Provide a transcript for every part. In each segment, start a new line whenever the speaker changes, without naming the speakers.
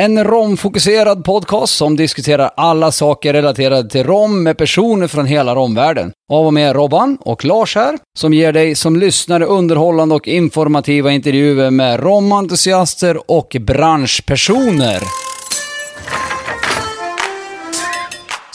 En romfokuserad podcast som diskuterar alla saker relaterade till rom med personer från hela romvärlden. Av och med Robban och Lars här, som ger dig som lyssnare underhållande och informativa intervjuer med romentusiaster och branschpersoner.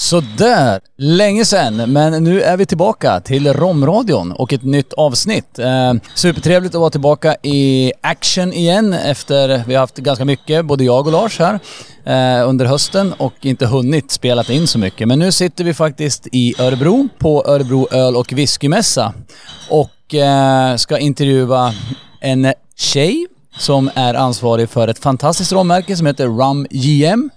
Sådär, länge sen, men nu är vi tillbaka till Romradion och ett nytt avsnitt. Eh, supertrevligt att vara tillbaka i action igen efter vi har haft ganska mycket, både jag och Lars här, eh, under hösten och inte hunnit spela in så mycket. Men nu sitter vi faktiskt i Örebro på Örebro öl och whiskymässa och eh, ska intervjua en tjej som är ansvarig för ett fantastiskt rommärke som heter Rum GM.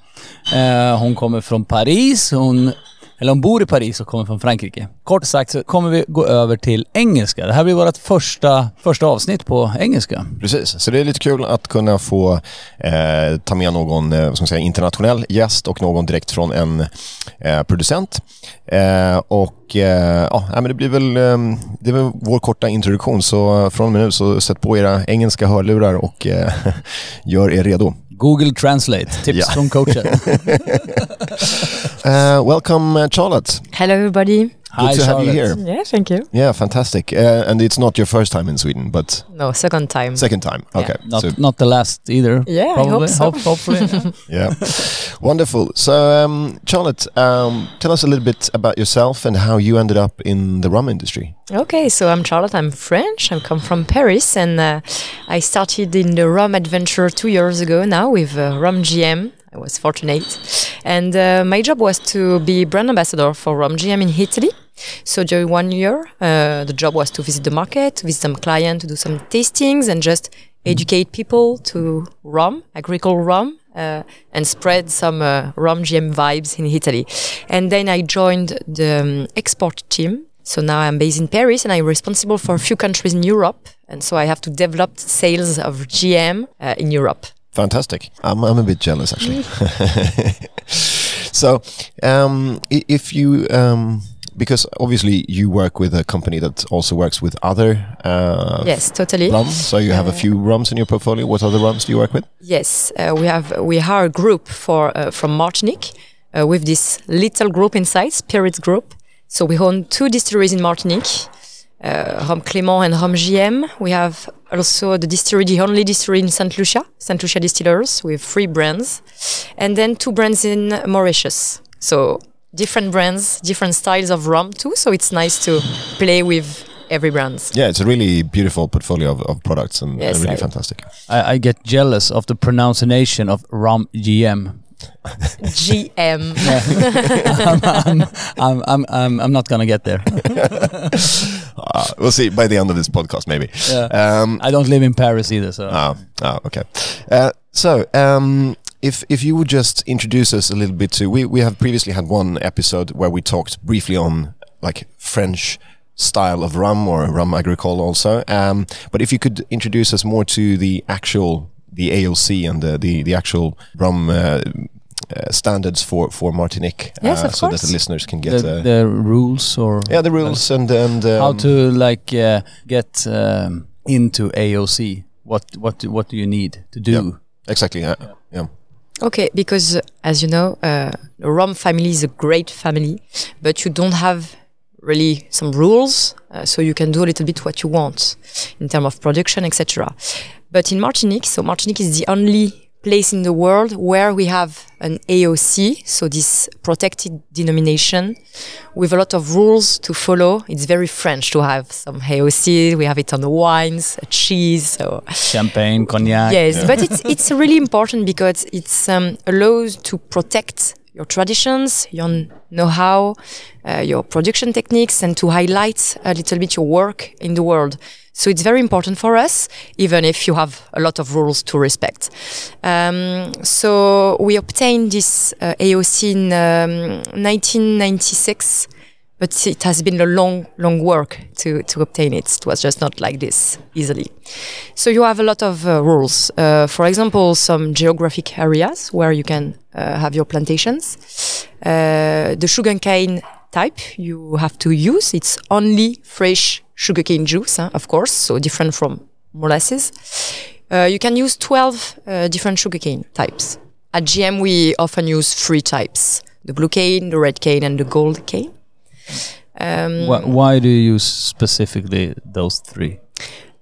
Eh, hon kommer från Paris, hon, eller hon bor i Paris och kommer från Frankrike. Kort sagt så kommer vi gå över till engelska. Det här blir vårt första, första avsnitt på engelska.
Precis, så det är lite kul att kunna få eh, ta med någon eh, som säga, internationell gäst och någon direkt från en eh, producent. Eh, och eh, ja, men det blir väl, eh, det är väl vår korta introduktion så eh, från och med nu så sätt på era engelska hörlurar och eh, gör er redo.
Google Translate, tips
Ja.
från coachen.
Uh, welcome uh, Charlotte.
Hello, everybody.
Good
Hi,
to have you here.
Yeah, thank you.
Yeah, fantastic. Uh, and it's not your first time in Sweden, but
No, second time.
second time. Okay.
Not,
So,
not the last either.
Yeah, I hope so.
hopefully. yeah.
yeah. Wonderful. So, um, Charlotte, um, tell us a little bit about yourself and how you ended up in the rum industry.
Okay, so I'm Charlotte. I'm French. I come from Paris, and uh, I started in the rum adventure two years ago now with uh, Rum JM. I was fortunate, and uh, my job was to be brand ambassador for Rum JM in Italy. So during one year, uh, the job was to visit the market, visit some clients, to do some tastings, and just educate people to rum, agricultural rum, uh, and spread some uh, rum JM vibes in Italy. And then I joined the um, export team. So now I'm based in Paris and I'm responsible for a few countries in Europe. And so I have to develop sales of JM uh, in Europe.
Fantastic. I'm, I'm a bit jealous actually. so, um, if you, um, because obviously you work with a company that also works with other uh,
Yes, totally.
rums. So you have a few rums in your portfolio. What other rums do you work with?
Yes, uh, we have we are a group for uh, from Martinique uh, with this little group inside, Spirits Group. So we own two distilleries in Martinique, uh, Rhum Clément and Rhum JM We have also the distillery, the only distillery in Saint Lucia, Saint Lucia Distillers, with three brands, and then two brands in Mauritius. So different brands, different styles of rum too. So it's nice to play with every brand.
Yeah, it's a really beautiful portfolio of, of products and,
Yes,
and really
I-
fantastic.
I, I get jealous of the pronunciation of Rum JM.
JM.
I'm, I'm, I'm, I'm, I'm not gonna get there.
Uh, we'll see by the end of this podcast, maybe.
Yeah.
Um,
I don't live in Paris either, so.
Oh, oh okay. Uh, so, um, if if you would just introduce us a little bit to, we we have previously had one episode where we talked briefly on like French style of rum or rum agricole also. Um, but if you could introduce us more to the actual the AOC and the the, the actual rum. Uh, uh, standards for for Martinique,
Yes,
uh,
of
so that the listeners can get
the,
uh,
the rules or
yeah the rules and and um,
how to like uh, get um, into AOC. What what do, what do you need to do?
Yeah. exactly yeah yeah
Okay, because uh, as you know, uh, the Rom family is a great family, but you don't have really some rules, uh, so you can do a little bit what you want in terms of production, etc. But in Martinique, so Martinique is the only place in the world where we have an AOC, so this protected denomination, with a lot of rules to follow. It's very French to have some AOC. We have it on the wines, cheese, so
Champagne, cognac.
Yes, but it's it's really important because it's um, allows to protect your traditions, your know-how, uh, your production techniques, and to highlight a little bit your work in the world. So it's very important for us, even if you have a lot of rules to respect. Um, so we obtained this uh, AOC in um, 1996 but it has been a long, long work to, to obtain it. It was just not like this easily. So you have a lot of uh, rules. Uh, for example, some geographic areas where you can uh, have your plantations. Uh, the sugarcane type you have to use, it's only fresh sugarcane juice, huh, of course, so different from molasses. Uh, you can use 12 uh, different sugarcane types. At JM, we often use three types the blue cane, the red cane, and the gold cane. Um,
Why, why do you use specifically those three?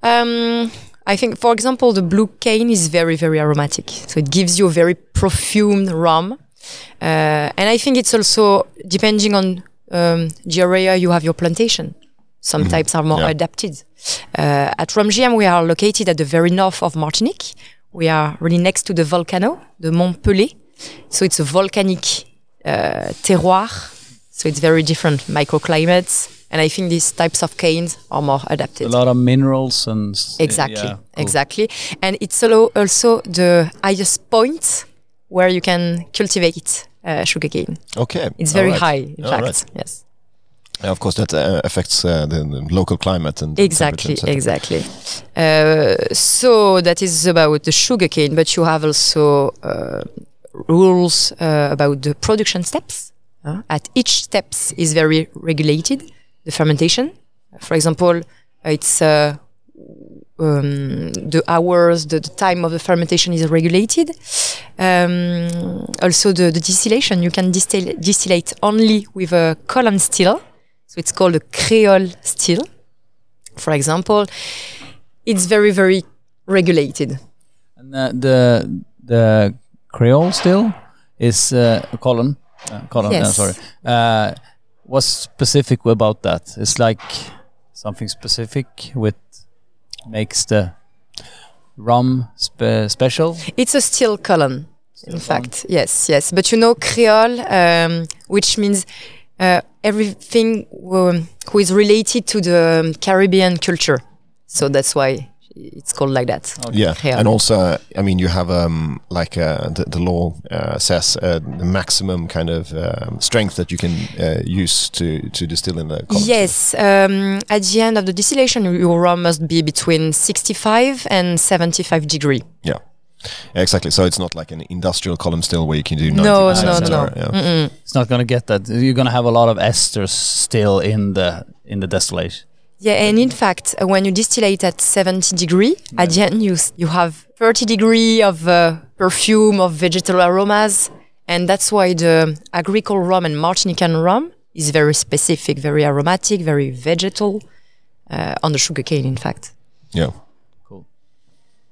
um, I think, for example, the blue cane is very, very aromatic. So it gives you a very perfumed rum. Uh, and I think it's also depending on um, the area you have your plantation. Some types are more
Yeah.
adapted. Uh, at Rhum JM, we are located at the very north of Martinique. We are really next to the volcano, the Mont Pelée. So it's a volcanic uh, terroir. So it's very different microclimates. And I think these types of canes are more adapted.
A lot of minerals and
Exactly,
yeah, cool.
exactly. And it's also the highest point where you can cultivate uh, sugarcane.
Okay.
It's very
right.
high, in
All
fact.
right.
Yes,
Yeah, of course, that uh, affects uh, the, the local climate and
exactly,
temperature, et cetera.
exactly. Uh, so that is about the sugarcane, but you have also uh, rules uh, about the production steps. Uh, at each steps is very regulated. The fermentation, for example, it's uh, um, the hours, the, the time of the fermentation is regulated. Um, also, the, the distillation, you can distill, distillate only with a column still. So it's called a Creole still. For example, it's very, very regulated.
And uh, the the Creole still is uh, a colon. Uh, colon.
Yes.
sorry. Uh, what's specific about that? It's like something specific with makes the rum spe- special.
It's a steel column, in fact. Yes, yes. But you know, Creole, um, which means uh, everything um, who is related to the um, Caribbean culture. So that's why it's called like that.
Yeah,
Creole.
and also, I mean, you have um, like uh, the, the law uh, says uh, the maximum kind of um, strength that you can uh, use to to distill in the column.
Yes, um, at the end of the distillation, your rum must be between 65 and 75 degree.
Yeah, exactly. So it's not like an industrial column still where you can do 90%.
No, no, no.
yeah.
It's not gonna get that. You're gonna have a lot of esters still in the in the distillation.
Yeah, and in fact, uh, when you distillate at 70 degree, at the end you, you have 30 degree of uh, perfume of vegetal aromas, and that's why the agricole rum and Martinican rum is very specific, very aromatic, very vegetal, uh, on the sugarcane, in fact.
yeah. Cool.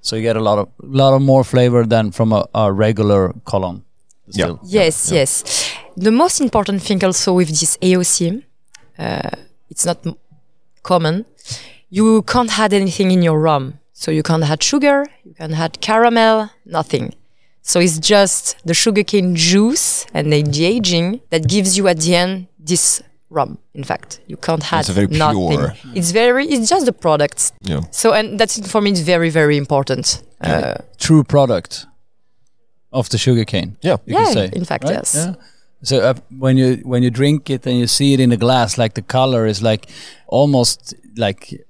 So you get a lot of a lot of more flavor than from a, a regular column.
Yeah.
Still.
Yes, yes. The most important thing also with this AOC, uh, it's not m- common. You can't add anything in your rum. So you can't add sugar, you can add caramel, nothing. So it's just the sugarcane juice and the the aging that gives you at the end this rum. In fact, you can't add
It's very
nothing.
pure-
It's very, it's just the product.
Yeah.
So and that's for me, it's very, very important. Uh,
True product of the sugarcane.
Yeah.
you can
Yeah,
say.
in fact,
right?
yes.
Yeah. So uh, when you when you drink it and you see it in the glass, like the color is like almost like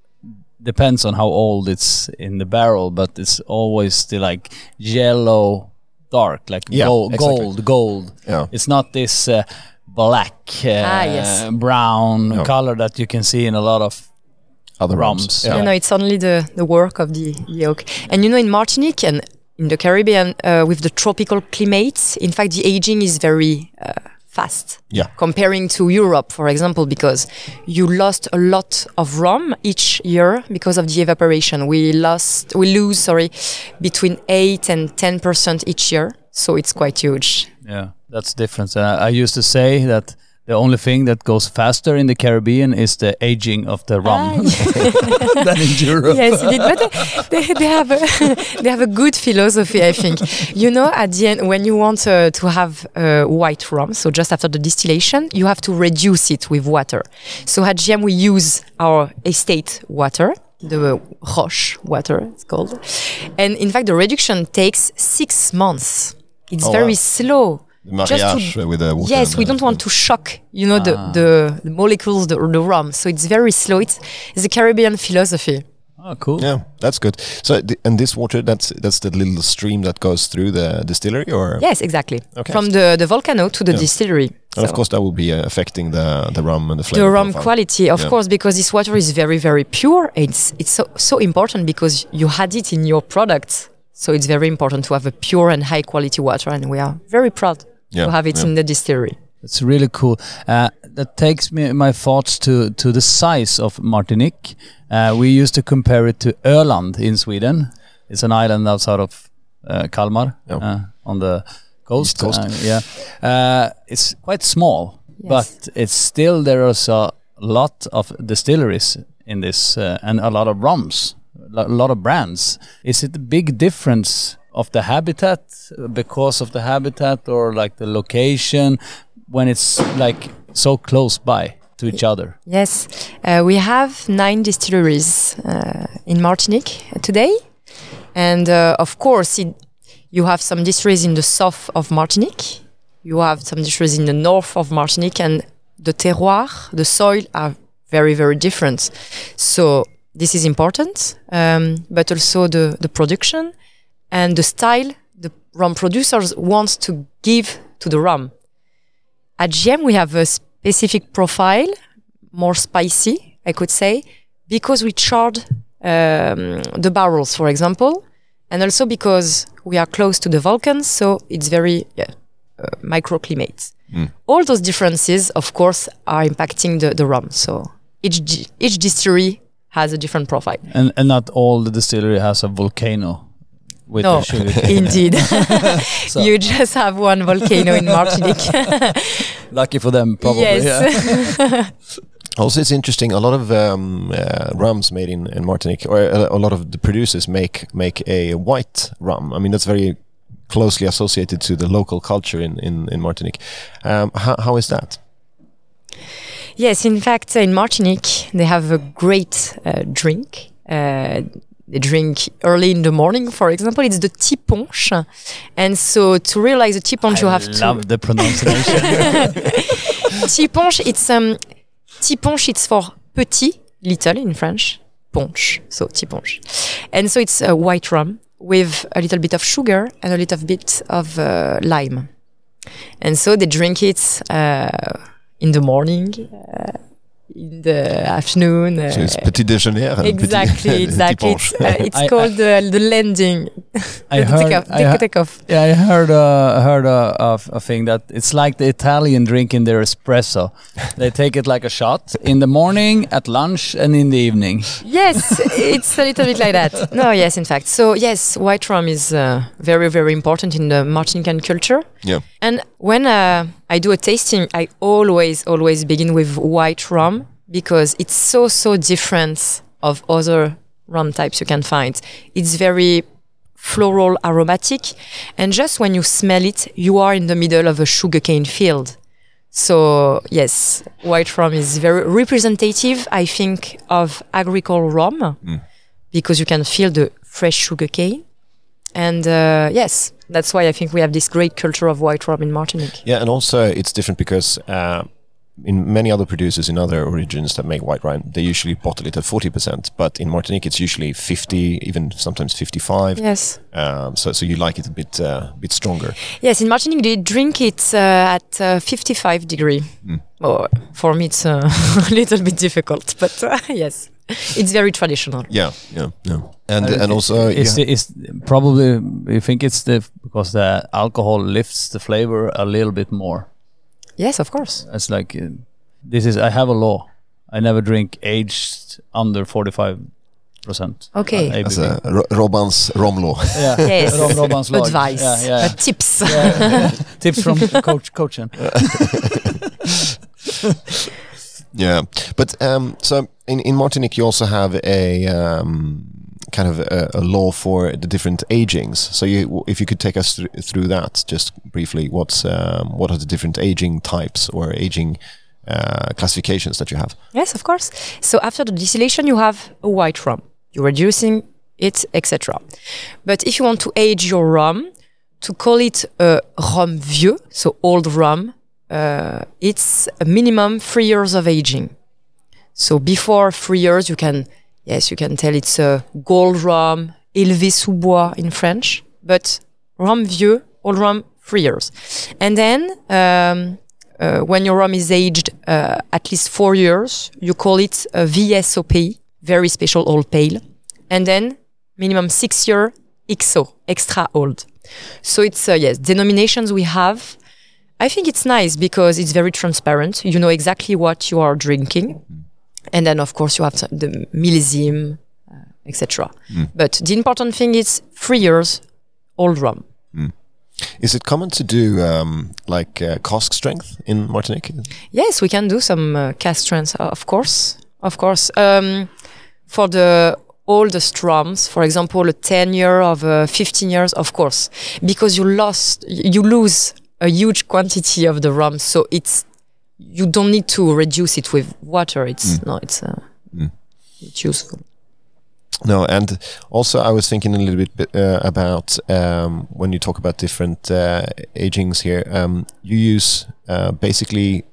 depends on how old it's in the barrel, but it's always still like yellow, dark, like
Yeah,
gold,
exactly.
gold, gold.
Yeah.
It's not this uh, black, uh,
Ah, yes.
brown
No.
color that you can see in a lot of
Other
Rums,
rums.
yeah.
You know, it's only the, the work of the yolk. And you know, in Martinique and in the Caribbean, uh, with the tropical climates, in fact, the aging is very uh, fast.
Yeah.
Comparing to Europe, for example, because you lost a lot of rum each year because of the evaporation. We lost, we lose, sorry, between eight and ten percent each year. So it's quite huge.
Yeah, that's different. Uh, I used to say that the only thing that goes faster in the Caribbean is the aging of the rum than in Europe.
yes, indeed. But they, they, they have a, they have a good philosophy, I think. You know, at the end, when you want uh, to have uh, white rum, so just after the distillation, you have to reduce it with water. So at JM, we use our estate water, the Roche water, it's called. And in fact, the reduction takes six months. It's
Oh,
very
wow.
slow.
Mariage with the water.
Yes, we
uh,
don't want to shock, you know, the,
Ah.
the, the molecules, the, the rum. So it's very slow. It's, it's a Caribbean philosophy.
Oh, cool.
Yeah, that's good. So, th- and this water, that's that's the little stream that goes through the distillery, or
Yes, exactly.
Okay.
From the, the volcano to the
Yeah.
distillery.
and of course that will be uh, affecting the the rum and the flavor.
the rum
profile.
quality, of
Yeah.
course, because this water is very, very pure. It's it's so so important because you had it in your product. So it's very important to have a pure and high quality water, and we are very proud
Yeah,
to have it
yeah.
in the distillery.
It's really cool. Uh, that takes me my thoughts to to the size of Martinique. Uh, we used to compare it to Öland in Sweden. It's an island outside of uh, Kalmar
Yeah.
uh, on the coast.
Coast.
Uh, yeah, uh, it's quite small,
Yes.
but it's still there is a lot of distilleries in this uh, and a lot of rums, a lot of brands. Is it a big difference of the habitat because of the habitat or like the location when it's like so close by to each other?
Yes, uh, we have nine distilleries uh, in Martinique today, and uh, of course, it, you have some distilleries in the south of Martinique. You have some distilleries in the north of Martinique, and the terroir, the soil, are very, very different. So this is important, um, but also the the production and the style the rum producers want to give to the rum. At JM, we have a specific profile, more spicy, I could say, because we charred um, the barrels, for example, and also because we are close to the volcans, so it's very yeah, uh, microclimates. All those differences, of course, are impacting the, the rum. So each each distillery has a different profile.
And and not all the distillery has a volcano with
No,
the sugar.
indeed. you just have one volcano in Martinique.
Lucky for them, probably. Yeah.
yes.
Also, it's interesting. A lot of um, uh, rums made in, in Martinique, or a, a lot of the producers make make a white rum. I mean, that's very closely associated to the local culture in in, in Martinique. Um, how, how is that?
Yes, in fact, in Martinique, they have a great uh, drink. Uh, they drink early in the morning, for example. It's the tiponche. And so to realize the tiponche, you
I
have to.
love the pronunciation.
Tiponche, it's um, tiponche, it's for petit, little in French. Ponche, so tiponche. And so it's a white rum with a little bit of sugar and a little bit of uh, lime. And so they drink it uh, in the morning, uh, in the afternoon. uh,
So it's petit déjeuner. and petit-
Exactly, exactly.
petit
It's, uh, it's
I-
called the, the landing.
I
the
heard,
take off.
I, he-
take off.
yeah, I heard, uh, heard uh, of a thing that it's like the Italian drinking their espresso. They take it like a shot in the morning, at lunch, and in the evening.
Yes, it's a little bit like that. No, yes, in fact. So yes, white rum is uh, very, very important in the Martinican culture.
Yeah.
And when uh, I do a tasting, I always, always begin with white rum because it's so, so different of other rum types you can find. It's very floral, aromatic, and just when you smell it, you are in the middle of a sugarcane field. So yes, white rum is very representative, I think, of agricole rum because you can feel the fresh sugarcane. And uh, yes, that's why I think we have this great culture of white rum in Martinique.
Yeah, and also it's different because uh, in many other producers in other origins that make white wine, they usually bottle it at forty percent, but in Martinique it's usually fifty, even sometimes fifty-five.
Yes.
Um, so, so you like it a bit, uh, bit stronger.
Yes, in Martinique they drink it uh, at uh, 55 degree. Oh, for me it's uh, a little bit difficult, but uh, yes, it's very traditional.
Yeah, yeah, yeah. And
Uh,
and also you
Is
ha-
is probably you think it's the because the alcohol lifts the flavor a little bit more.
Yes, of course.
It's like uh, this is I have a law. I never drink aged under forty five percent.
Okay.
as a Ro- Robans romlaw.
yeah.
Yes.
Rob Robban's lag.
Advice,
Yeah, yeah.
Uh, tips.
yeah. Tips from coach coachen.
Yeah, but um, so in, in Martinique you also have a um, kind of a, a law for the different agings. So you, if you could take us thr through that just briefly, what's um, what are the different aging types or aging uh, classifications that you have?
Yes, of course. So after the distillation, you have a white rum. You're reducing it, etc. But if you want to age your rum, to call it a rum vieux, so old rum, uh, it's a minimum three years of aging. So before three years, you can, yes, you can tell it's a gold rum, élevé sous bois in French, but rhum vieux, old rum, three years. And then um, uh, when your rum is aged uh, at least four years, you call it a VSOP, very special old pale. And then minimum six year XO, extra old. So it's, uh, yes, denominations we have. I think it's nice because it's very transparent. You know exactly what you are drinking. And then, of course, you have the millésime, uh, etc. But the important thing is three years old rum.
Is it common to do um, like uh, cask strength in Martinique?
Yes, we can do some uh, cask strength, uh, of course, of course. Um, for the oldest rums, for example, a 10 year of uh, 15 years, of course, because you lost, you lose a huge quantity of the rum, so it's you don't need to reduce it with water. It's no, it's uh, it's useful.
No, and also I was thinking a little bit uh, about um, when you talk about different uh, agings here. Um, you use uh, basically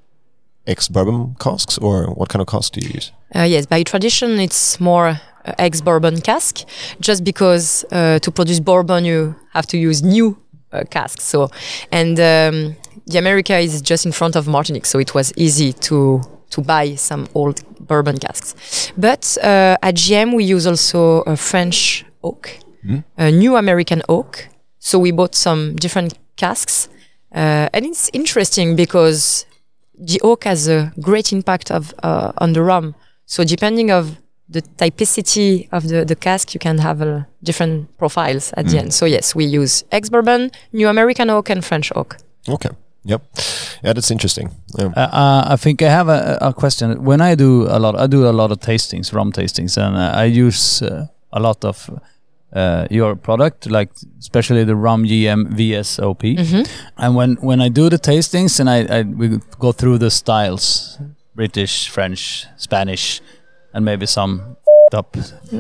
ex bourbon casks, or what kind of cask do you use?
Uh, yes, by tradition, it's more uh, ex bourbon cask, just because uh, to produce bourbon, you have to use new uh, casks. So, and um, the America is just in front of Martinique, so it was easy to to buy some old bourbon casks. But uh, at JM, we use also a French oak, a new American oak. So we bought some different casks, uh, and it's interesting because the oak has a great impact of uh, on the rum. So depending of the typicity of the, the cask, you can have uh, different profiles at the end. So yes, we use ex bourbon, New American oak, and French oak.
Okay. Yep. Yeah, that's interesting. Yeah.
Uh, uh, I think I have a, a question. When I do a lot, I do a lot of tastings, rum tastings, and uh, I use uh, a lot of uh, your product, like especially the rum JM VSOP. And when when I do the tastings, and I, I we go through the styles, British, French, Spanish, and maybe some up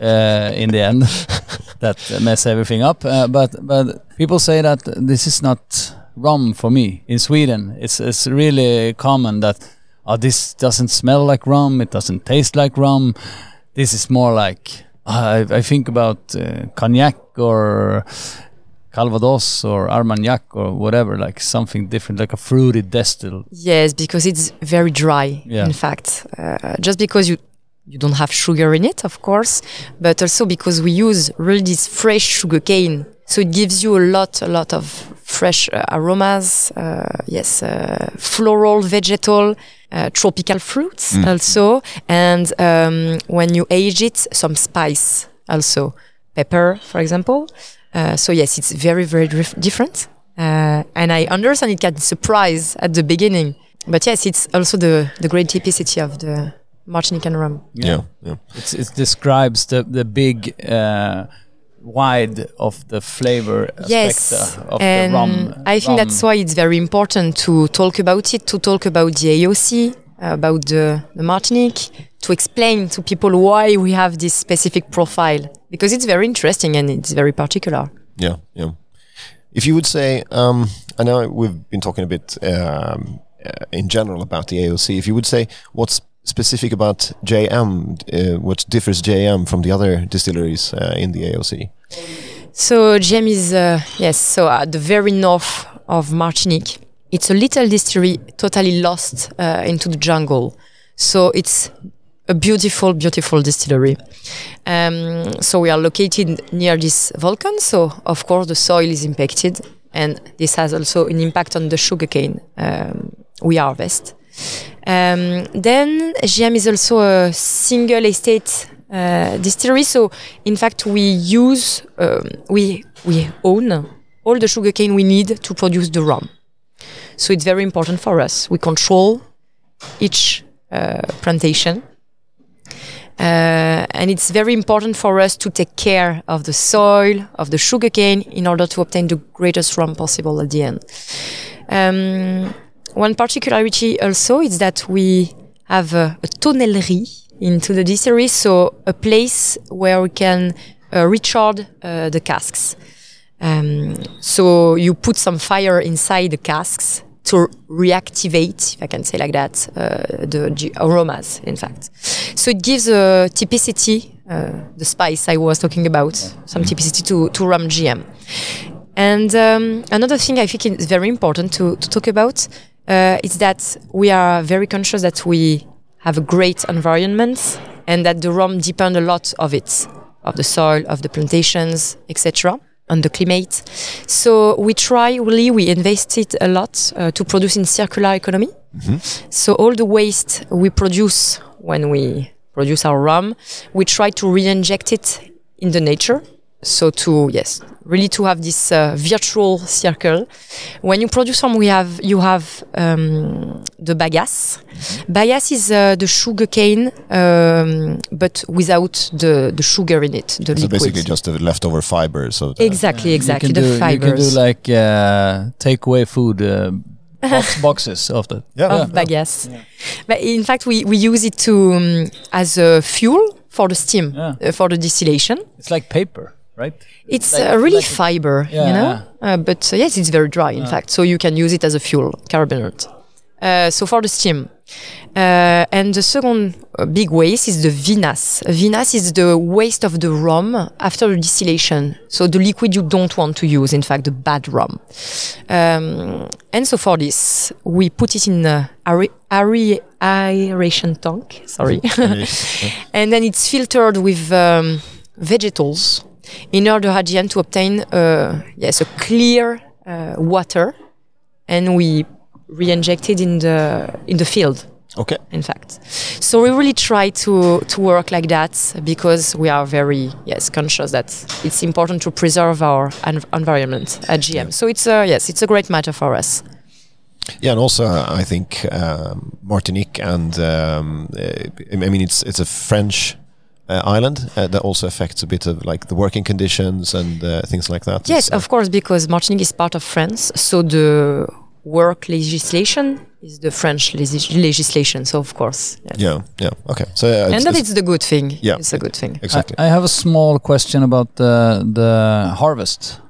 uh, in the end that mess everything up. Uh, but but people say that this is not rum for me in Sweden. It's it's really common that oh this doesn't smell like rum. It doesn't taste like rum. This is more like I, I think about uh, cognac or Calvados or Armagnac or whatever, like something different, like a fruity distill.
Yes, because it's very dry.
Yeah.
In fact, uh, just because you you don't have sugar in it, of course, but also because we use really this fresh sugar cane, so it gives you a lot, a lot of fresh uh, aromas. Uh, yes, uh, floral, vegetal. Uh, tropical fruits also, and um, when you age it, some spice also, pepper, for example. Uh, so yes, it's very, very dif- different. Uh, and I understand it can surprise at the beginning, but yes, it's also the the great typicity of the Martinican rum.
yeah. Yeah.
It's, it describes the the big uh, wide of the flavor aspect
Yes,
uh, of
and
the rum.
I think
rum.
that's why it's very important to talk about it, to talk about the AOC, about the, the Martinique, to explain to people why we have this specific profile, because it's very interesting and it's very particular.
Yeah, yeah. If you would say, um, I know we've been talking a bit um, uh, in general about the AOC. If you would say what's specific about JM, uh, what differs JM from the other distilleries uh, in the AOC?
So JM is uh, yes, so at the very north of Martinique. It's a little distillery, totally lost uh, into the jungle. So it's a beautiful, beautiful distillery. Um, so we are located near this volcano. So of course the soil is impacted, and this has also an impact on the sugarcane um, we harvest. Um, then JM is also a single estate uh, distillery. So in fact, we use um, we we own all the sugarcane we need to produce the rum. So it's very important for us. We control each uh, plantation. Uh, and it's very important for us to take care of the soil, of the sugarcane, in order to obtain the greatest rum possible at the end. Um, one particularity also is that we have a, a tonnellerie into the distillery, so a place where we can uh, recharge uh, the casks. Um, so you put some fire inside the casks to reactivate, if I can say like that, uh, the g- aromas. In fact, so it gives a typicity, uh, the spice I was talking about, some typicity to to rum JM. And um, another thing I think is very important to, to talk about uh, is that we are very conscious that we have a great environment and that the rum depend a lot of it, of the soil, of the plantations, etc., on the climate. So we try really, we invested a lot uh, to produce in circular economy. So all the waste we produce when we produce our rum, we try to re-inject it in the nature. So to yes, really to have this uh, virtual circle. When you produce rum, we have you have um, the bagasse. Bagasse is uh, the sugar cane, um, but without the the sugar in it, the
So
liquid.
basically just the leftover fibers of the,
exactly, exactly
You
the
do,
fibers.
You can do like uh, takeaway food uh, box, boxes of the.
Yeah.
of bagasse. But in fact, we, we use it to um, as a fuel for the steam,
Yeah.
uh, for the distillation.
It's like paper, right?
It's
Like-
uh, really
like-
fiber,
Yeah,
you know. Uh, but uh, yes, it's very dry, in fact. So you can use it as a fuel, carbonate. Uh, so for the steam. Uh, and the second uh, big waste is the vinasse. Vinasse is the waste of the rum after the distillation. So the liquid you don't want to use, in fact, the bad rum. Um, and so for this, we put it in a aer- aer- aeration tank. Sorry. and then it's filtered with um, vegetables in order at the end to obtain uh, yes a clear uh, water, and we re-inject it in the in the field.
Okay.
In fact, so we really try to to work like that because we are very yes conscious that it's important to preserve our en- environment at JM. So it's a yes, it's a great matter for us.
Yeah, and also uh, I think um, Martinique and um, uh, I mean it's it's a French uh, island uh, that also affects a bit of like the working conditions and uh, things like that.
Yes,
It's,
of course, because Martinique is part of France, so the work legislation is the French legis- legislation. So of course, yes.
yeah, yeah. Okay, so uh,
and
it's,
that
it's-
is the good thing.
Yeah.
it's a good thing.
exactly.
I, I have a small question about the the harvest,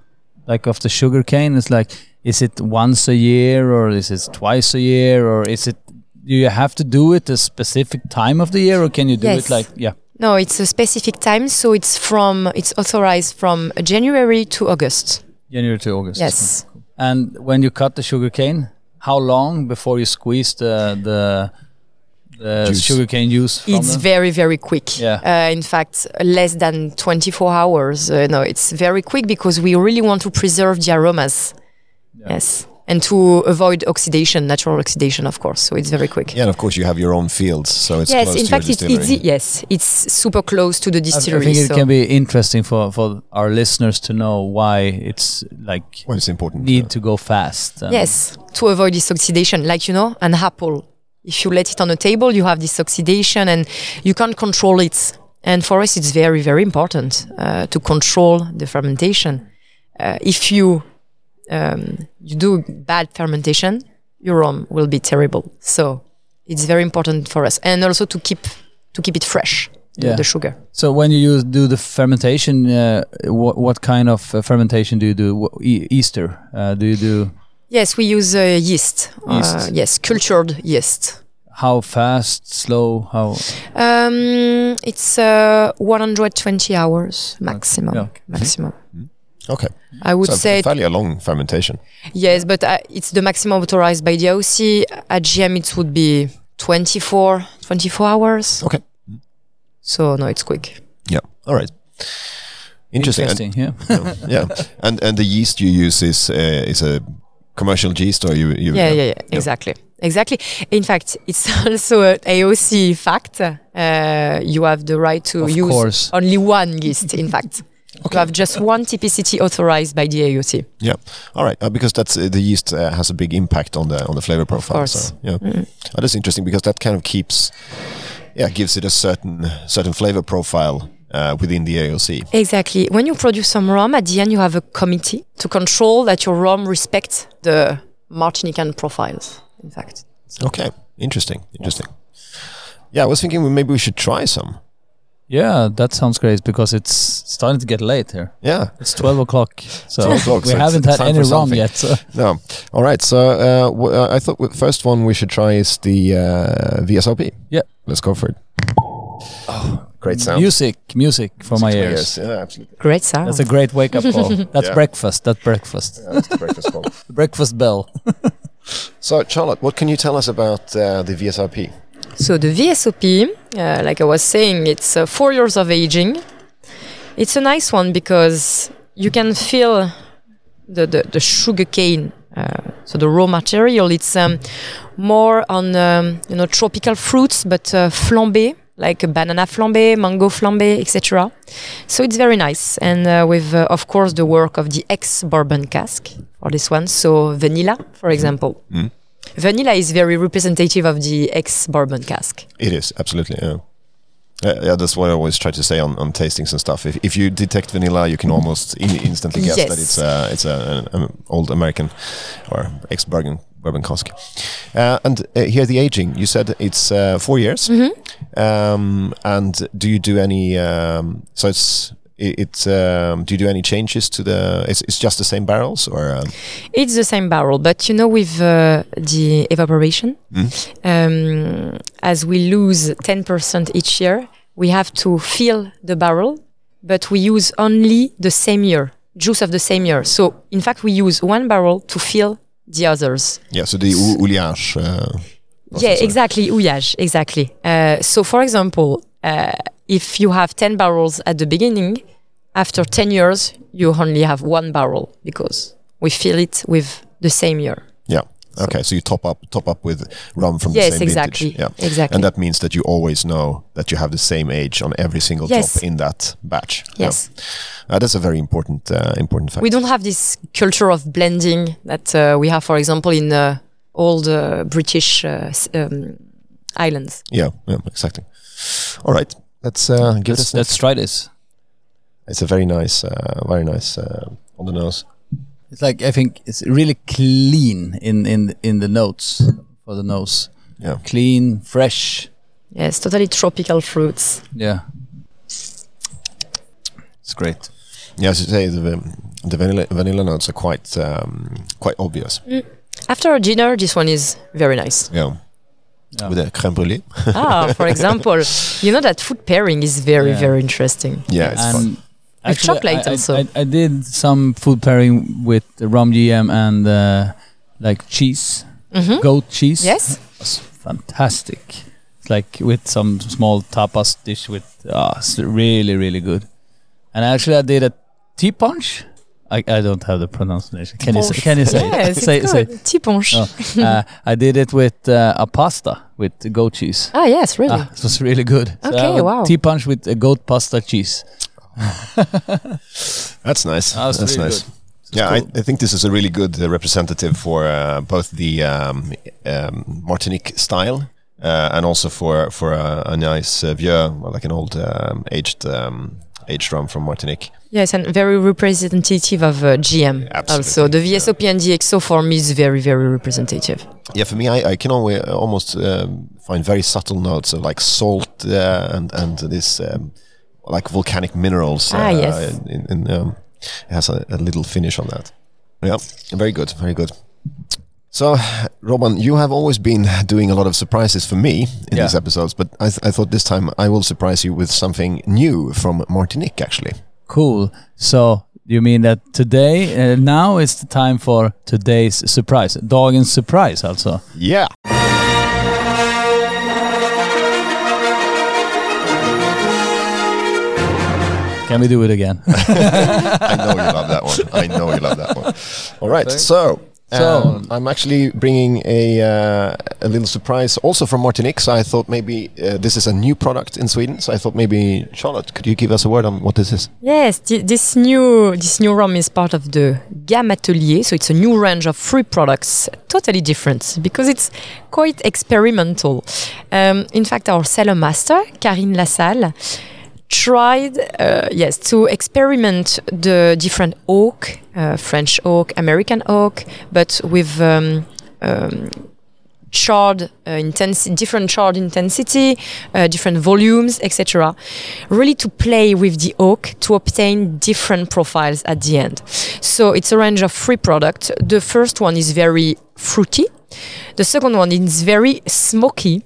like of the sugar cane. It's like, is it once a year or is it twice a year or is it? Do you have to do it a specific time of the year or can you do
Yes.
it like yeah?
No, it's a specific time, so it's from it's authorized from January to August.
January to August.
Yes.
And when you cut the sugar cane, how long before you squeeze the the the
Juice.
sugar cane juice? From
It's
them?
very, very quick.
Yeah.
Uh, in fact, less than 24 hours. Uh, no, it's very quick because we really want to preserve the aromas. Yes. And to avoid oxidation, natural oxidation, of course. So it's very quick.
yeah, and of course you have your own fields, so it's
yes,
close
in
to
fact,
your
it's, it's yes, it's super close to the
I-
distillery.
I think it
so.
can be interesting for for our listeners to know why it's like
Well, it's important.
need to go fast. um,
Yes, to avoid this oxidation, like you know, an apple. If you let it on the table, you have this oxidation, and you can't control it. And for us, it's very, very important uh, to control the fermentation. Uh, if you um, you do bad fermentation, your rum will be terrible. So it's very important for us, and also to keep to keep it fresh, the,
Yeah.
the sugar.
So when you use, do the fermentation, uh, what what kind of uh, fermentation do you do? E- Easter? Uh, do you do?
Yes, we use uh, yeast.
Yeast.
Uh, yes, cultured yeast.
How fast? Slow? How?
Um, it's uh, 120 hours maximum.
Yeah.
Maximum.
Okay,
I would
so
say
fairly a long fermentation.
yes, but uh, it's the maximum authorized by the AOC. At JM, it would be 24, 24 hours.
Okay,
So no, it's quick.
yeah, all right. Interesting. And-
Interesting. yeah.
yeah, and and the yeast you use is uh, is a commercial yeast, or you you
Yeah, yeah, yeah, exactly. Exactly. In fact, it's also an AOC fact. Uh, you have the right to
Of
use
course.
only one yeast. In fact, you have just one TPCT authorized by the AOC.
Yeah, all right. Uh, because that's uh, the yeast uh, has a big impact on the on the flavor profile.
course.
So, yeah, oh, that's interesting because that kind of keeps, yeah, gives it a certain certain flavor profile uh, within the AOC.
Exactly. When you produce some rum, at the end you have a committee to control that your rum respects the Martinican profiles. In fact,
Okay, interesting, interesting. Yeah, I was thinking maybe we should try some.
Yeah, that sounds great because it's starting to get late here.
Yeah.
It's 12 o'clock, so
12 o'clock,
we
so it's
haven't had any
for
rum yet. So.
No. All right. So uh, w- uh, I thought the first one we should try is the uh, VSOP.
Yeah.
Let's go for it. Oh, great sound.
Music, music for my
Music to
ears.
Yeah, absolutely.
Great sound.
That's a great wake up call. That's
Yeah.
breakfast. That's breakfast.
Yeah, that's the breakfast call.
The breakfast bell.
So, Charlotte, what can you tell us about uh, the VSOP?
So the VSOP, uh, like I was saying, it's uh, four years of aging. It's a nice one because you can feel the the, the sugar cane. Uh, so the raw material, it's um, more on um, you know tropical fruits, but uh, flambé, like a banana flambé, mango flambé, etc. So it's very nice, and uh, with uh, of course the work of the ex bourbon cask for this one. So vanilla, for example.
Mm.
Vanilla is very representative of the ex bourbon cask.
It is absolutely. Yeah. Uh, yeah, that's what I always try to say on, on tastings and stuff. If, if you detect vanilla, you can almost in, instantly guess
Yes.
that it's a it's a, an, an old American or ex bourbon bourbon cask. Uh, and uh, here the aging. You said it's uh, four years. Um, and do you do any? Um, so it's it, it's um, do you do any changes to the? It's, it's just the same barrels or? Um,
It's the same barrel, but you know, with uh, the evaporation, um, as we lose 10% each year, we have to fill the barrel, but we use only the same year, juice of the same year. So, in fact, we use one barrel to fill the others.
yeah. So the ou- ouliage. Uh,
Yeah, exactly. Ouillage, exactly. Uh, so, for example, uh, if you have 10 barrels at the beginning, after 10 years, you only have one barrel because we fill it with the same year.
Yeah. Okay, so you top up top up with rum from
Yes,
the same
exactly.
vintage. Yeah.
Exactly.
And that means that you always know that you have the same age on every single
Yes.
top in that batch. Yeah.
Yes.
Uh, that's a very important uh, important fact.
We don't have this culture of blending that uh, we have, for example, in uh, old uh, British uh, um, islands.
yeah, yeah, exactly. All right. Let's uh, give
Let's,
this.
let's try this.
It's a very nice, uh, very nice uh, on the nose.
It's like I think it's really clean in in in the notes for the nose.
Yeah.
Clean, fresh.
Yes, totally tropical fruits.
Yeah. It's great.
Yeah, as you say, the the vanilla vanilla notes are quite um, quite obvious.
After a dinner, this one is very nice.
Yeah.
Yeah.
With a crème brûlée.
ah, for example, you know that food pairing is very,
Yeah.
very interesting.
Yeah, it's fun.
and actually,
chocolate
I, I-
also.
I, I did some food pairing with the rum JM and uh, like cheese,
Mhm.
goat cheese.
Yes.
It was fantastic. It's like with some small tapas dish with ah, it's really really good. And actually, I did a tea punch. I, I don't have the pronunciation. Can you say, can you say it?
Yes,
say
it's
say?
good. Tiponche.
Oh, uh, I did it with uh, a pasta with goat cheese.
Ah, yes, really.
Ah, it was really good.
Okay,
have a
wow.
Tea punch with a goat pasta cheese.
That's nice.
That was
That's
really
nice.
good.
Yeah,
cool.
I, I think this is a really good uh, representative for uh, both the um, um, Martinique style uh, and also for for a, a nice uh, vieux, well, like an old um, aged um, aged rum from Martinique.
Yes, and very representative of uh, JM.
Absolutely,
Also, the VSOP and the XO for me is very, very representative.
Yeah, for me, I, I can always almost um, find very subtle notes of like salt uh, and and this um, like volcanic minerals.
Ah,
uh,
yes.
In, in, um, it has a, a little finish on that. Yeah, very good, very good. So, Robin, you have always been doing a lot of surprises for me in
Yeah.
these episodes, but I, th- I thought this time I will surprise you with something new from Martinique, actually.
Cool. So you mean that today, uh, now is the time for today's surprise. Dagens surprise alltså.
Yeah.
Can we do it again?
I know you love that one. I know you love that one. All right, so.
So-
um, I'm actually bringing a uh, a little surprise also from Martinique. So I thought maybe uh, this is a new product in Sweden. So I thought maybe Charlotte, could you give us a word on what this is?
Yes, thi- this new this new rum is part of the Gamme Atelier, so it's a new range of free products, totally different because it's quite experimental. Um, in fact, our cellar master, Karine Lassalle, tried uh, yes to experiment the different oak, uh, French oak, American oak, but with um, um, charred uh, intensity, different charred intensity, uh, different volumes, etc. Really to play with the oak to obtain different profiles at the end. So it's a range of three products. The first one is very fruity. The second one is very smoky.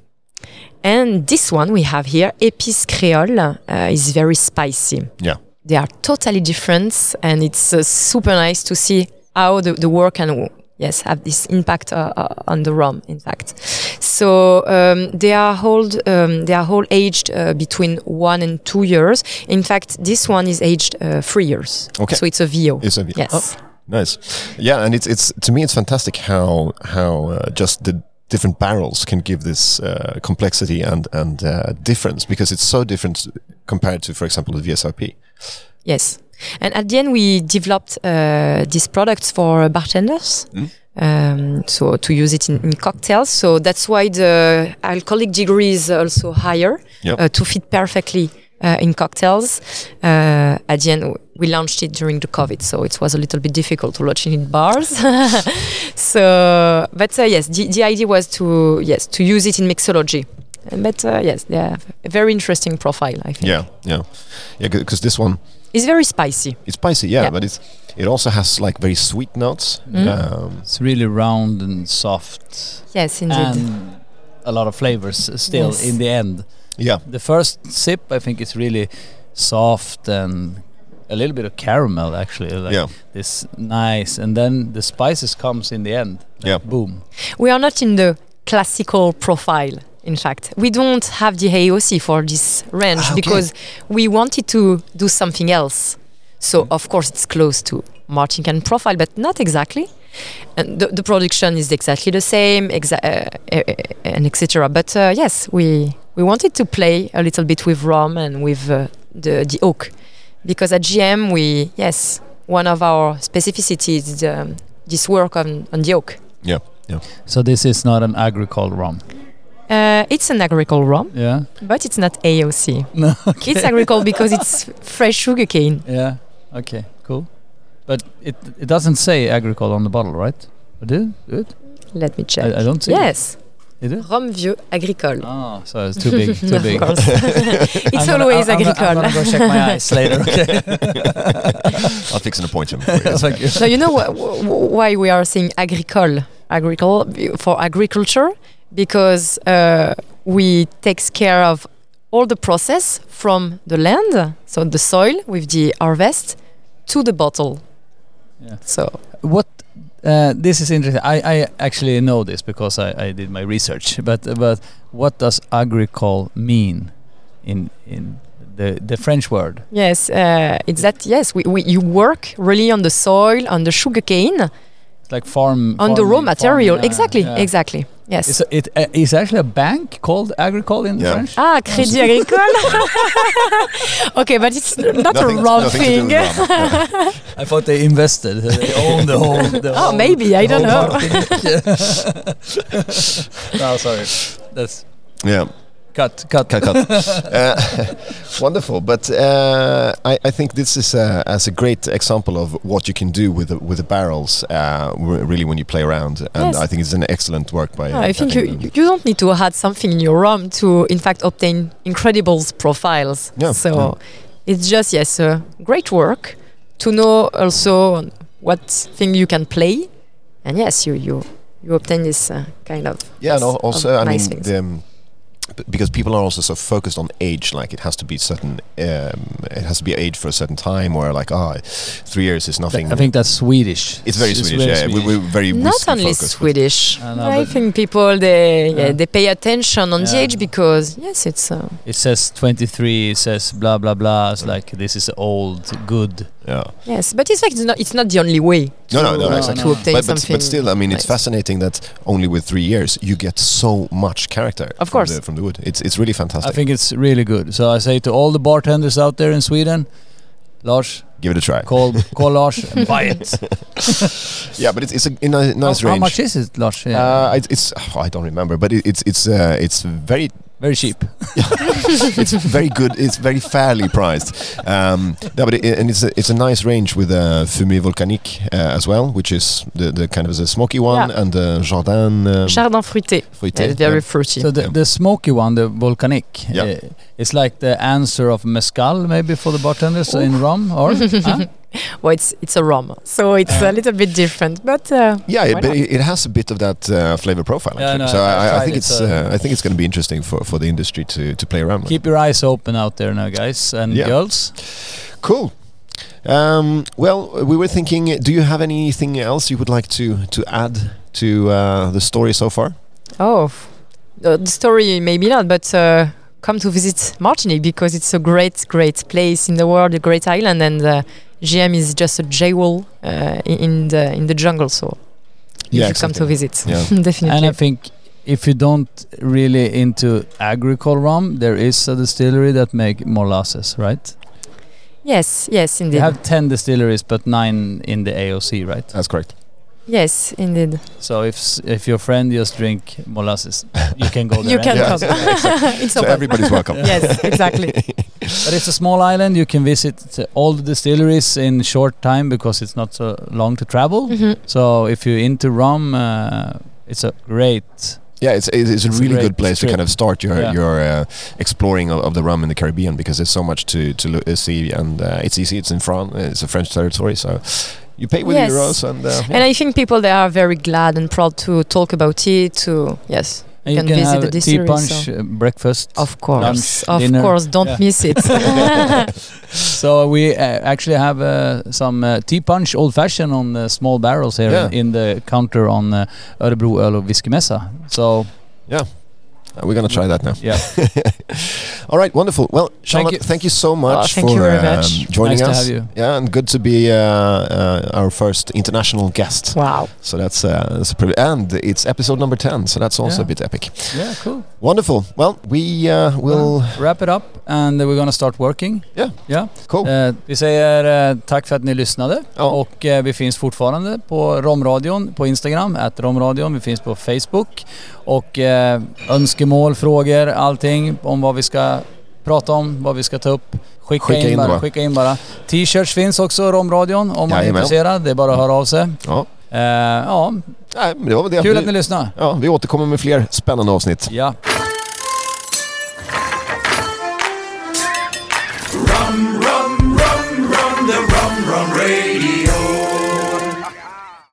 And this one we have here, Épice Créole, uh, is very spicy.
Yeah.
They are totally different, and it's uh, super nice to see how the, the work can yes have this impact uh, uh, on the rum. In fact, so um, they are hold um, they are all aged uh, between one and two years. In fact, this one is aged uh, three years.
Okay.
So it's a VO.
It's a V-
yes.
Oh, nice. Yeah, and it's it's to me it's fantastic how how uh, just the different barrels can give this uh, complexity and and uh, difference because it's so different compared to, for example, the VSOP.
Yes. And at the end, we developed uh, these products for bartenders.
Mm.
Um, so to use it in, in cocktails. So that's why the alcoholic degree is also higher
Yep.
uh, to fit perfectly uh, in cocktails. Uh, at the end, we launched it during the COVID, so it was a little bit difficult to launch it in bars. so, but uh, yes, the, the idea was to yes to use it in mixology. Uh, But uh, yes, they have a very interesting profile. I think.
Yeah, yeah, yeah. Because this one
It's very spicy.
it's spicy, yeah,
Yeah.
but it's it also has like very sweet notes.
Mm.
Um,
It's really round and soft,
Yes, indeed.
and a lot of flavors still
Yes.
in the end.
Yeah,
The first sip, I think, is really soft and a little bit of caramel, actually. Like
yeah,
this nice, and then the spices comes in the end. Like
Yeah.
Boom.
we are not in the classical profile. In fact, we don't have the AOC for this range
Ah, okay.
because we wanted to do something else. So
Mm.
of course it's close to Martinican profile, but not exactly. And the, the production is exactly the same, exa- uh, uh, and etc. But uh, yes, we we wanted to play a little bit with rum and with uh, the the oak, because at JM we yes one of our specificities is um, this work on on the oak.
yeah, yeah.
So this is not an agricole rum.
Uh, it's an agricole rum,
Yeah.
but it's not AOC.
No. Okay.
It's agricole because it's fresh sugarcane.
Yeah. Okay. Cool. But it it doesn't say agricole on the bottle, right? Or did it? It?
Let me check.
I, I don't see.
yes,
It. Is it?
rhum vieux agricole.
Oh, so it's too big. Too big.
it's
I'm gonna-
always
I'm, I'm,
agricole.
I'm gonna go check my eyes later. Okay.
I'll fix an appointment for you.
Thank you.
so you know wh- wh- why we are saying agricole, agricole for agriculture because uh, we takes care of all the process from the land, so the soil with the harvest, to the bottle.
Yeah.
So
What? Uh, this is interesting. I, I actually know this because I, I did my research. But but what does agricole mean in in the the French word?
yes, uh, it's that. Yes, we, we you work really on the soil, on the sugarcane,
It's like farm
on the raw material.
farming, uh,
exactly,
yeah.
exactly. Yes.
Is it uh, is actually a bank called agricole in
Yeah.
French?
Ah, Crédit Agricole. okay, but it's not a wrong
nothing to do
thing.
with. Yeah.
I thought they invested. They own the whole. The
Oh,
whole-
maybe, I don't know.
Martinique. no, sorry. That's
yeah.
Cut. Cut.
Cut, cut. uh, wonderful, but uh, I, I think this is uh, as a great example of what you can do with the, with the barrels. Uh, really, when you play around, and
Yes.
I think it's an excellent work by.
No, I think you,
England.
you don't need to add something in your rum to, in fact, obtain incredible profiles.
Yeah,
So
yeah.
it's just, yes, uh, great work to know also what thing you can play. And yes, you, you, you obtain this uh, kind of.
Yeah, and also,
of
I
nice
mean, because people are also so focused on age, like it has to be certain, um, it has to be age for a certain time, or like, ah, three years is nothing.
I think that's Swedish.
it's very Swedish.
very
yeah, We, we're very
Not only
focused,
Swedish.
I know,
I think people they yeah,
Yeah.
they pay attention on the age because yes, it's uh,
It says 23. It says blah blah blah. It's like this is old, good.
Yeah.
yes, but in fact it's not it's not the only way
No, no,
to,
no,
no,
exactly.
to obtain
But, but,
something.
but still, I mean, it's
nice.
fascinating that only with three years you get so much character.
Of
from
course.
the, from the wood. It's it's really fantastic.
I think it's really good. So I say to all the bartenders out there in Sweden, Lars,
Give it a try.
call call Lars and buy it.
Yeah, but it's it's a, in a nice
how, how
range.
much is it, Lars? Yeah.
Uh, it's, it's oh, I don't remember, but it, it's it's uh, it's very
Very cheap.
it's very good. It's very fairly priced. Um, no, but it, and it's a, it's a nice range with uh, Fumé Volcanique uh, as well, which is the, the kind of the smoky one,
Yeah.
and the Jardin um,
Chardin fruité.
Fruité.
It's very
yeah.
fruity.
So the,
Yeah.
the smoky one, the volcanic,
Yeah.
uh, it's like the answer of mezcal maybe for the bartenders in rum, or huh?
well, it's it's a rum, so it's a little bit different. But uh,
Yeah, it, but it it has a bit of that uh, flavor profile.
Yeah, no,
so
I've
I, I think
it,
it's uh, I think it's going to be interesting for, for the industry to, to play around with.
keep your eyes open out there now, guys and
Yeah.
girls.
Cool. Um, well, we were thinking. Do you have anything else you would like to to add to uh, the story so far?
oh, f- uh, the story maybe not, but uh, come to visit Martinique because it's a great, great place in the world, a great island, and uh, JM is just a jewel uh, in- in the in the jungle. So you
Yeah,
should come to visit.
Yeah.
Definitely.
And I think if you don't really into agricole rum, there is a distillery that make molasses, right?
yes, yes,
They
indeed.
have 10 distilleries, but 9 in the AOC, right?
That's correct.
Yes, indeed.
So if if your friend just drink molasses, you can go there.
You can
anyway.
come. it's
So
open.
everybody's welcome.
yes, exactly.
But it's a small island. You can visit all the distilleries in short time because it's not so long to travel.
Mhm.
So if you're into rum, uh, it's a great.
Yeah, it's it's, it's a
It's
really
great
good place to kind of start your
Yeah.
your uh, exploring of, of the rum in the Caribbean because there's so much to to lo- uh, see and uh, it's easy. It's in France. It's a French territory, so you pay with
Yes.
euros and uh,
And I think people they are very glad and proud to talk about it. To yes,
And you
Can
can
visit
have
the
tea
distillery,
punch,
so-
uh, breakfast.
of course,
Lunch,
of
dinner.
course, don't
Yeah.
miss it.
So we uh, actually have uh, some uh, ti' punch old fashioned on uh, small barrels here
Yeah.
in, in the counter on uh, Örebro Öl och Whiskymässa. So
uh, we're gonna try that now.
yeah,
All right, wonderful. Well, Charlotte,
you.
thank you so much
thank
for
you very
um,
much.
joining
nice to
us.
have you.
Yeah, and good to be uh, uh, our first international guest.
wow.
So that's uh, that's a privilege. and it's episode number ten. So that's also
Yeah.
a bit epic.
Yeah, cool.
Wonderful. Well, we uh, will.
Wrap it up and we're gonna start working.
Yeah.
Yeah.
Cool.
Eh, vi säger eh, tack för att ni lyssnade
Ja.
och eh, vi finns fortfarande på Romradion på Instagram, att Romradion. Vi finns på Facebook och eh, önskemål, frågor, allting om vad vi ska prata om, vad vi ska ta upp. Skicka,
Skicka
in,
in
bara, skicka in bara. T-shirts finns också, Romradion, om man är
Jajamän.
intresserad. Det är bara att höra av sig.
Ja.
Eh, ja,
Nej, men det var väl det.
kul att ni lyssnar.
Ja, vi återkommer med fler spännande avsnitt.
Ja.